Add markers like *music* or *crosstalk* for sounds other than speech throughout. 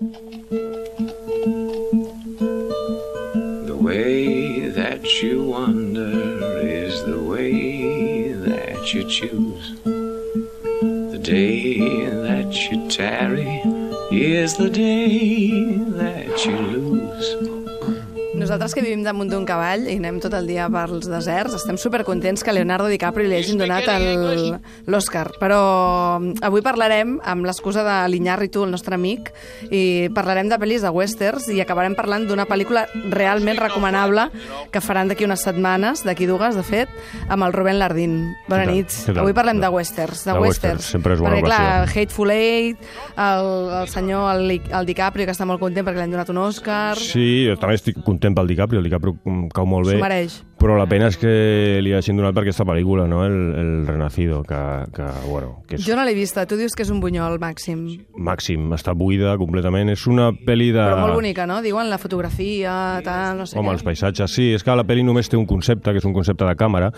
The way that you wander is the way that you choose. The day that you tarry is the day that you lose. Nosaltres que vivim damunt d'un cavall i anem tot el dia pels deserts, estem supercontents que Leonardo DiCaprio li hagin donat el- l'Oscar. Però mm, avui parlarem, amb l'excusa de l'Iñárritu, el nostre amic, i parlarem de pel·lis de westerns i acabarem parlant d'una pel·lícula realment recomanable que faran d'aquí unes setmanes, d'aquí dues, de fet, amb el Rubén Lardín. Bona nit. Avui parlem de westerns. De, De westerns, sempre és bona Perquè, clar. Hateful Eight, el, el senyor, el, el DiCaprio, que està molt content perquè li han donat un Oscar... Sí, jo també estic content pel DiCaprio, el DiCaprio mm, cau molt bé. S'ho mereix. Però la pena és que li hagin donat per aquesta pel·lícula, no? El, el Renacido, que, que, bueno, que és Jo no l'he vista. Tu dius que és un bunyol, Màxim. màxim, està buida completament. És una pel·li de... Però molt bonica, no? Diuen la fotografia, tal, no sé Home, què. els paisatges, sí, és que la pel·li només té un concepte, que és un concepte de càmera,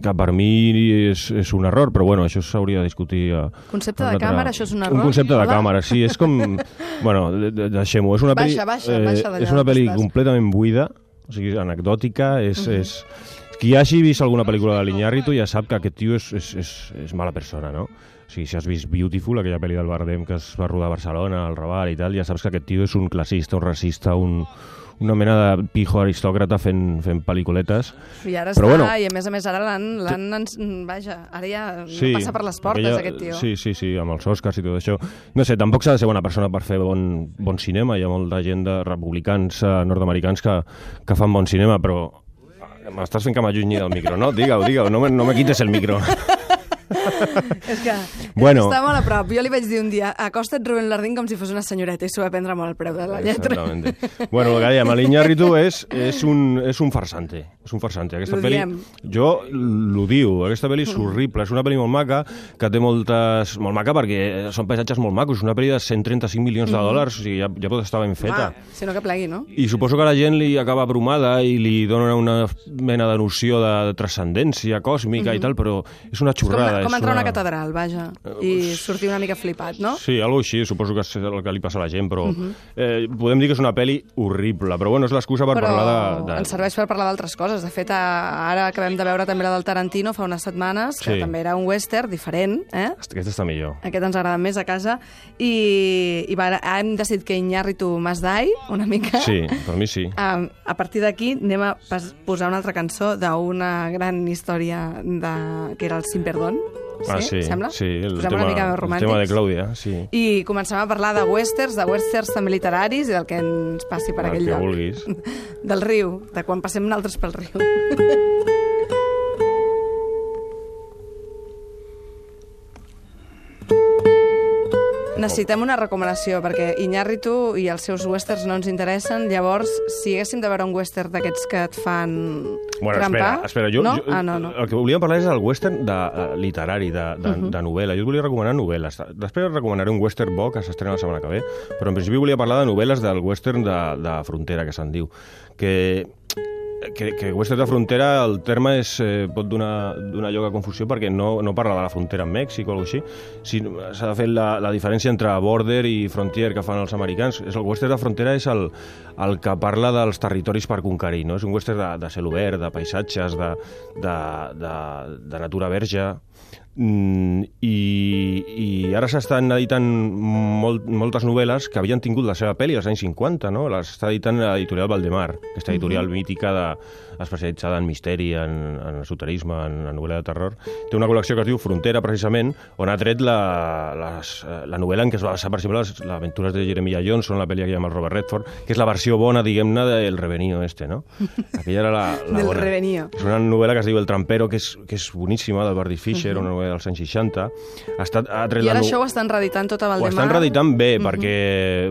que per mi és, és un error, però bueno, això s'hauria de discutir... A, Concepte a de càmera, això és un error? Un concepte de Hola? càmera, sí, és com... *laughs* bueno, de- de- deixem-ho, és una pel·li... Baixa, baixa, baixa d'allà és una pel·li completament buida, o sigui, anecdòtica, és... és qui hagi vist alguna pel·lícula de l'Iñárritu ja sap que aquest tio és, és, és, és mala persona, no? O sigui, si has vist Beautiful, aquella pel·li del Bardem que es va rodar a Barcelona, al Raval i tal, ja saps que aquest tio és un classista, un racista, un, una mena de pijo aristòcrata fent, fent pel·lículetes. I ara Però està, bueno. i a més a més ara l'han... Vaja, ara ja Sí, no passa per les portes, aquella- aquest tio. Sí, sí, sí, amb els Oscars i tot això. No sé, tampoc s'ha de ser bona persona per fer bon, bon cinema. Hi ha molta gent de republicans eh, nord-americans que, que fan bon cinema, però m'estàs fent que m'allunyi del micro, no? Digue-ho, digue-ho, no me, no me quites el micro. *laughs* És que Bueno. està molt a prop. Jo li vaig dir un dia, acosta't Rubén Lardín com si fos una senyoreta i s'ho va prendre molt al preu de la lletra. Exactamente. Bueno, el que dèiem, l'Iñárritu és, és, un, és un farsante. És un farsante. Aquesta L'odiem. jo l'odio. Aquesta pel·li és horrible. És una pel·li molt maca, que té moltes... Molt maca perquè són paisatges molt macos. És una pel·li de 135 milions de dòlars, o sigui, ja, ja pot estar ben feta. Ah, si no que plegui, no? I suposo que la gent li acaba abrumada i li dona una mena de noció de transcendència còsmica i tal, però és una Com, xorrada. com és entrar a una... una catedral, vaja, i sortir una mica flipat, no? Sí, alguna així, suposo que és el que li passa a la gent, però eh, podem dir que és una pel·li horrible, però bueno, és l'excusa per Però parlar de... de... ens serveix per parlar d'altres coses. De fet, a- ara acabem de veure també la del Tarantino fa unes setmanes, que Sí. també era un western diferent, eh? Aquesta està millor. Aquest ens agrada més a casa. I, i va, hem decidit que Iñárritu Masdai, una mica. Sí, per mi sí. Um, a partir d'aquí anem a posar una altra cançó d'una gran història de... que era el Sin Perdón. Ah, sí, Sembla? sí, el Posem tema, una mica més el tema de Clàudia, sí. I comencem a parlar de westerns, de westerns també literaris i del que ens passi per El aquell que lloc. vulguis. *laughs* Del riu, de quan passem naltres pel riu. *laughs* Necessitem una recomanació, perquè Iñárritu i els seus westerns no ens interessen. Llavors, si haguéssim de veure un western d'aquests que et fan Bueno, trampar... espera, espera, jo, no? jo, ah, no, no. el que volíem parlar és del western de, uh, literari, de, de, uh -huh. de novel·la. Jo et volia recomanar novel·les. Després recomanaré un western bo que s'estrena la setmana que ve, però en principi volia parlar de novel·les del western de, de frontera, que se'n diu. Que que, que western de frontera, el terme és, eh, pot donar, donar lloc a confusió perquè no, no parla de la frontera amb Mèxic o alguna cosa així, s'ha de fer la, la diferència entre border i frontier que fan els americans. És el western de frontera és el, el que parla dels territoris per conquerir, no? És un western de, de cel obert, de paisatges, de, de, de, de natura verge, Mm, i, i ara s'estan editant molt, moltes novel·les que havien tingut la seva pel·li als anys 50, no? Les està editant l'editorial Valdemar, aquesta editorial mítica de, especialitzada en misteri, en, en esoterisme, en, en novel·la de terror. Té una col·lecció que es diu Frontera, precisament, on ha tret la, les, la novel·la en què es va basar, per exemple, les, les aventures de Jeremiah Johnson, la pel·li que hi ha amb el Robert Redford, que és la versió bona, diguem-ne, del Revenio este, no? *laughs* Aquella era la, la Del bona. Revenio. És una novel·la que es diu El trampero, que és, que és boníssima, del Bardi Fischer, una novel·la dels anys 60. Ha, estat, ha I ara això ho estan reeditant tot a ho Valdemar? estan reeditant bé, perquè,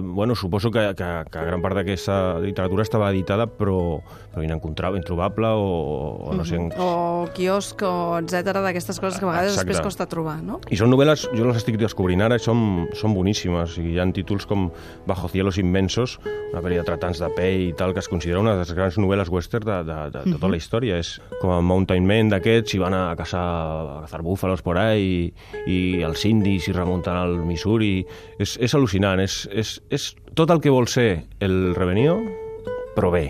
bueno, suposo que, que, que gran part d'aquesta literatura estava editada, però, però inencontrable, introbable, o, o no sé... O quiosc, o etcètera, d'aquestes coses que a vegades Exacte. després costa trobar, no? I són novel·les, jo les estic descobrint ara, i són, són boníssimes. I hi ha títols com Bajo cielos inmensos, una pel·li de tratants de pell i tal, que es considera una de les grans novel·les western de, de, de, de tota la història. És com a Mountain Men d'aquests, i van a caçar, a cazar búfalos por ahí i, els indis i remuntant al Missouri. És, és al·lucinant, és, és, és tot el que vol ser el Revenio, però bé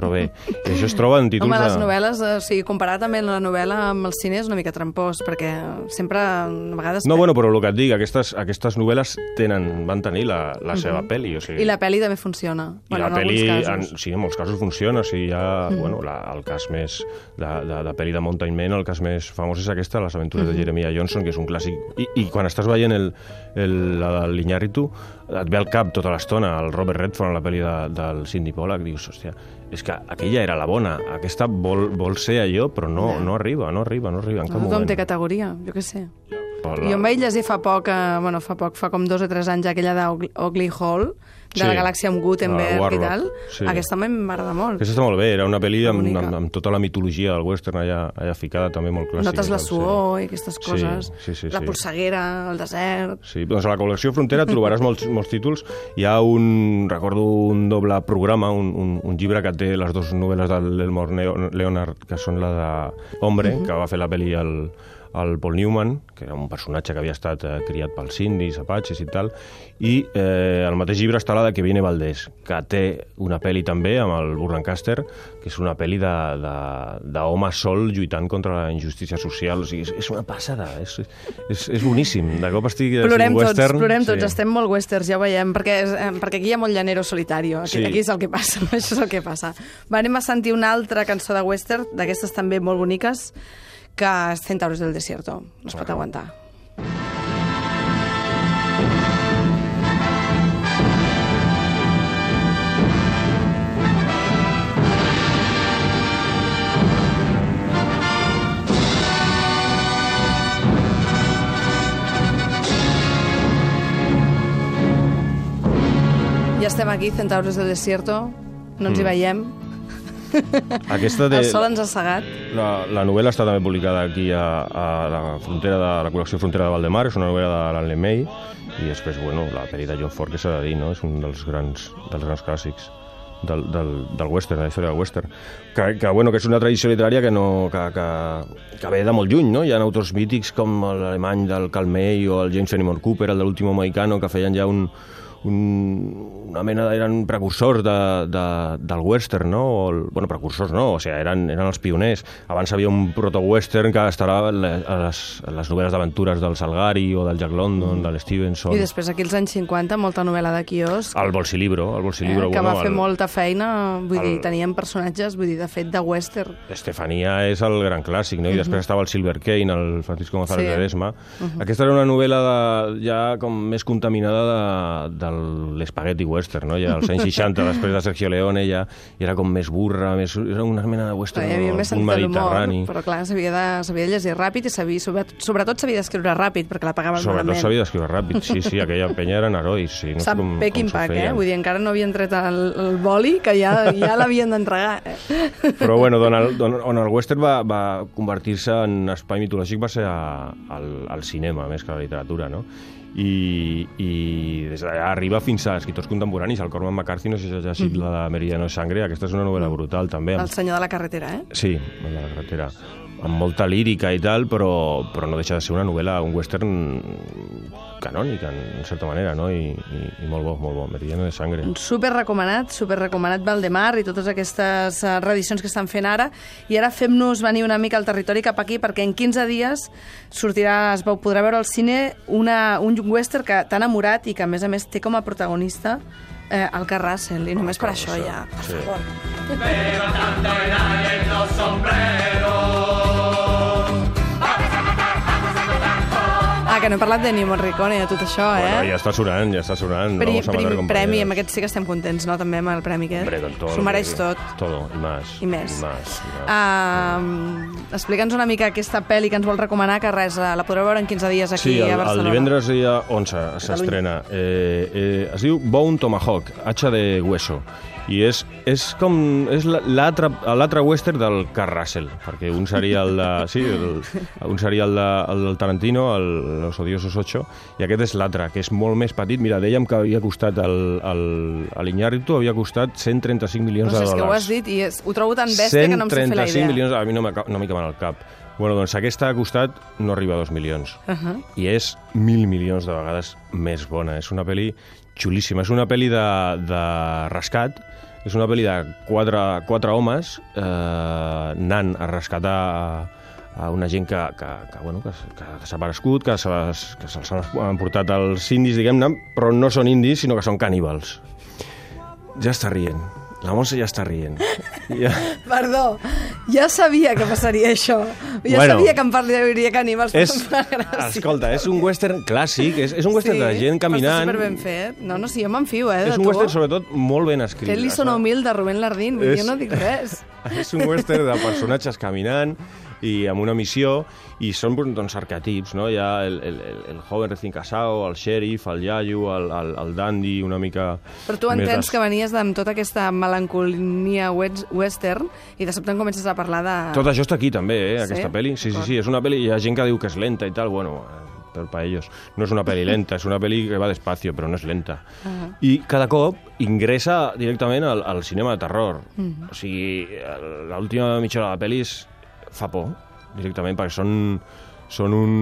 però bé, i això es troba en títols Home, les de... novel·les, eh, o sigui, comparar també la novel·la amb el cine és una mica trampós, perquè sempre, a vegades... No, bueno, però el que et dic, aquestes, aquestes novel·les tenen, van tenir la, la seva pel·li. O sigui. I la pel·li també funciona. I la en pel·li, en, casos. sí, en molts casos funciona. O sigui, hi ha, Mhm. bueno, la, el cas més de, de, de pel·li de Mountain Man, el cas més famós és aquesta, Les aventures Mhm. de Jeremiah Johnson, que és un clàssic. I, i quan estàs veient el, el, la del l'Iñárritu, et ve al cap tota l'estona el Robert Redford en la pel·li de, del Sidney Pollack, dius, hòstia, és que aquella era la bona, aquesta vol, vol ser allò, però no, no arriba, no arriba, no arriba en cap Tothom moment. té categoria, jo què sé. Però Jo em vaig llegir fa poc, eh, bueno, fa poc, fa com dos o tres anys, aquella d'Ugly Hall, de Sí. la galàxia amb Gutenberg Ah, i tal. sí. Aquesta m'agrada molt. Aquesta està molt bé, era una pel·li amb, amb, amb tota la mitologia del western allà, allà ficada, també molt clàssica. Notes la tal, sí. suor i aquestes Sí, coses. sí, sí, la sí. polseguera, el desert... Sí, doncs a la col·lecció Frontera trobaràs molts, *laughs* molts títols. Hi ha un, recordo un doble programa, un, un, un llibre que té les dues novel·les del Elmore Leonard, que són la de Hombre, que va fer la pel·li el, el Paul Newman, que era un personatge que havia estat eh, criat pels indis, apatxes i tal, i eh, al mateix llibre està la de Kevin Valdés, que té una pel·li també amb el Burr Lancaster, que és una pel·li d'home sol lluitant contra la injustícia social. O sigui, és, és una passada, és, és, és boníssim. De cop estic Plorem tots, western. plorem tots, sí. estem molt westerns, ja ho veiem, perquè, és- eh, perquè aquí hi ha molt llanero solitario, aquí, Sí. aquí és el que passa, *laughs* això és el que passa. Va, anem a sentir una altra cançó de western, d'aquestes també molt boniques, que és Centauros del Desierto, no es pot aguantar. Ja estem aquí, Centauros del Desierto, no ens hi veiem, *laughs* Aquesta de, el sol ens ha cegat. la, la novel·la està també publicada aquí a, a la frontera de la col·lecció Frontera de Valdemar, és una novel·la de l'Anne May, i després, bueno, la pel·li de John Ford, que s'ha de dir, no? És un dels grans, dels grans clàssics del, del, del western, de la història del western. Que, que, bueno, que és una tradició literària que, no, que, que, que ve de molt lluny, no? Hi ha autors mítics com l'alemany del Cal May o el James Fenimore Cooper, el de l'último Mohicano, que feien ja un, un, una mena de, eren precursors de, de, del western, no? O el, bueno, precursors no, o sigui, eren, eren els pioners. Abans hi havia un proto-western que estarà a les, a les, novel·les d'aventures del Salgari o del Jack London, de l'Stevenson. I després aquí als anys 50, molta novel·la de quiosc, El Bolsilibro, el Bolsilibro, eh, que bueno, va fer el, molta feina, vull el- dir, tenien personatges, vull dir, de fet, de western. Estefania és el gran clàssic, no? I després estava el Silver Kane, el Francisco González Sí. sí. Ledesma. Aquesta era una novel·la de, ja com més contaminada de, de l'espagueti western, no? Ja als anys 60, després de Sergio Leone, ja era com més burra, més, era una mena de western Hi havia més l'humor, mediterrani. però clar, s'havia de, de llegir ràpid i sabia, sobretot, sobretot s'havia d'escriure ràpid, perquè la pagaven Sobretot malament. s'havia d'escriure ràpid, sí, sí, aquella penya eren herois. Sí, no Sap com, Peking com s'ho Pack, eh? Vull dir, encara no havien tret el, el boli, que ja, ja l'havien d'entregar. Eh? Però bueno, on el, on el western va, va convertir-se en espai mitològic va ser a, al, al cinema, més que a la literatura, no? I, i des d'allà arriba fins a escriptors contemporanis. El Cormac McCarthy, no sé si has llegit la de Meridiano Sangre, aquesta és una novel·la brutal, també. El senyor de la carretera, eh? sí, el de la carretera. Amb molta lírica i tal, però, però no deixa de ser una novel·la, un western canònic, en, en certa manera, no? I, i, i molt bo, molt bo, Meridiano de Sangre. Super recomanat, super recomanat Valdemar i totes aquestes uh, reedicions que estan fent ara. I ara fem-nos venir una mica al territori cap aquí, perquè en 15 dies sortirà, es veu, podrà veure al cine una, un western que t'ha enamorat i que, a més a més, té com a protagonista eh, el Carl Russell. I només per això ja, per Sí. favor. Ah, que no he parlat de Nimo Morricone de tot això, eh? Bueno, ja està sonant, ja està sonant. Pri, Vamos a prim, matar premi, amb aquest sí que estem contents, no? També amb el premi aquest. Hombre, con todo S'ho mereix tot. Todo, i més. I més. I més, i més. Uh, Explica'ns una mica aquesta pel·li que ens vol recomanar, que res, eh, la podreu veure en 15 dies aquí Sí, el, a el Barcelona. divendres dia 11 s'estrena. Eh, eh, es diu Bone Tomahawk, hacha de hueso. I és, és com... És la- l'altre western del Carl Russell, perquè un seria el de... Sí, el, un seria el, de, el del Tarantino, el Los Odiosos 8, i aquest és l'altre, que és molt més petit. Mira, dèiem que havia costat el, el, a l'Iñárritu havia costat 135 milions No de és que ho dòlars. has dit i és, ho trobo tan bèstia que no em sé fer la 135 idea. milions, a mi no m'aca- no m'hi caben al cap. Bueno, doncs aquesta ha costat no arriba a dos milions. Uh -huh. I és mil milions de vegades més bona. És una pel·li xulíssima. És una pel·li de, de rescat, és una pel·li de quatre, quatre homes eh, anant a rescatar a, una gent que, que, que, bueno, que, que s'ha aparegut, que se'ls que se han portat els indis, diguem-ne, però no són indis, sinó que són caníbals. Ja està rient. La Montse ja està rient. *laughs* Ja... Perdó, ja sabia que passaria això. Ja Bueno. sabia que em parlaria caníbals, però És, escolta, és un western clàssic, és, és un western de gent caminant. Està superben fet. No, no, sí, jo m'enfio, eh, És un tu. western, sobretot, molt ben escrit. Que li sona humil de Rubén Lardín, És- jo no dic res. *laughs* És un western de personatges caminant i amb una missió, i són doncs, arquetips, no? Hi ha el, el, el, el joven recién casado, el sheriff, el iaio, el, el, el dandy, una mica... Però tu entens des- que venies amb tota aquesta melancolia wes- western i de sobte en comences a parlar de... Tot això està aquí també, eh, Sí? aquesta pel·li. Sí, sí, sí, és una pel·li, hi ha gent que diu que és lenta i tal, bueno, per pa ellos. No és una pel·li lenta, és una pel·li que va despacio, però no és lenta. Ah. I cada cop ingressa directament al, al cinema de terror. O sigui, l'última mitja hora de la pel·li és, fa por, directament, perquè són són un,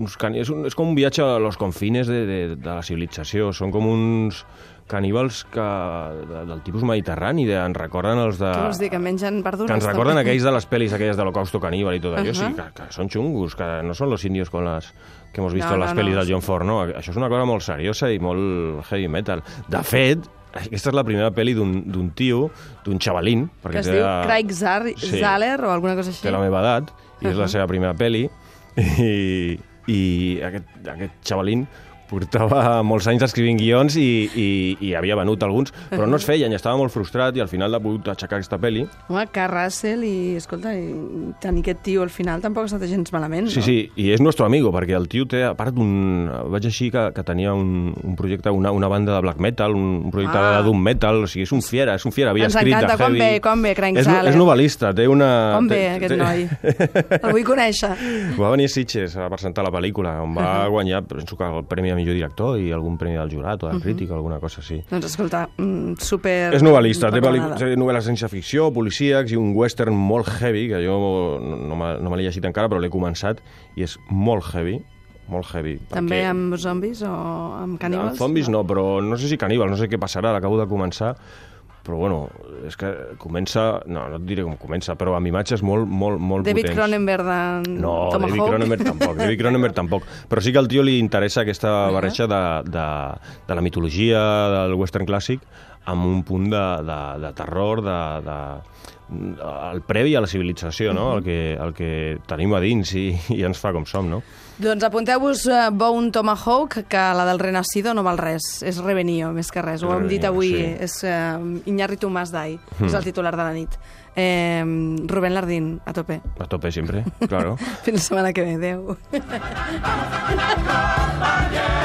uns cani... és, un, és com un viatge a los confines de, de, de la civilització. Són com uns caníbals que, de, del tipus mediterrani, de, ens recorden els de... Què vols dir, que mengen verdures? Que ens recorden també? aquells de les pel·lis aquelles de l'Holocausto caníbal i tot allò, Ahà. sí, que, que són xungos, que no són los indios con las que hemos visto No, en les no, pel·lis no. del John Ford, no? Això és una cosa molt seriosa i molt heavy metal. De fet, aquesta és la primera pel·li d'un tio, d'un xavalín, Que perquè es té, diu la- Craig Zar Sí. O alguna cosa així. té la meva edat, i és la seva primera pel·li, i, i aquest, aquest xavalín portava molts anys escrivint guions i, i, i havia venut alguns, però no es feien i estava molt frustrat i al final ha pogut aixecar aquesta pel·li Home, que Russell i, escolta, i tenir aquest tio al final tampoc ha estat gens malament, Sí, no? sí, i és nostre amigo, perquè el tio té, a part d'un... Vaig així que, que tenia un, un projecte, una, una banda de black metal, un, projecte Ah. de doom metal, o sigui, és un fiera, és un fiera, havia Ens escrit encanta, de heavy... ve, quan ve, Craig és, Zahler? és novel·lista, té una... Com té- ve aquest té- noi? *laughs* El vull conèixer. Va venir a Sitges a presentar la pel·lícula, on va *laughs* guanyar, penso que el Premi millor director i algun premi del jurat o de crítica, alguna cosa així. Doncs escolta, mm, super... És novel·lista, té, novel·les ciència ficció, policíacs i un western molt heavy, que jo no, no me l'he llegit encara, però l'he començat, i és molt heavy, molt heavy. També perquè- amb zombis o amb caníbals? Amb zombis no, però no sé si caníbal, no sé què passarà, l'acabo de començar, però bueno, és que comença, no, no et diré com comença, però amb imatges molt, molt, molt David potents. Cronenberg de No, Tomahawk? David Cronenberg tampoc, David Cronenberg tampoc. Però sí que al tio li interessa aquesta barreja de, de, de la mitologia del western clàssic amb un punt de, de, de terror, de, de, el previ a la civilització, no? el, que, el que tenim a dins i, i ens fa com som, no? Doncs apunteu-vos uh, Bone Tomahawk, que la del Renacido no val res, és Revenio, més que res. Ho hem dit avui, sí. és uh, Iñárritu Masdai, és el titular de la nit. Eh, Rubén Lardín, a tope. A tope sempre, claro. *laughs* Fins la setmana que ve, adeu. *laughs*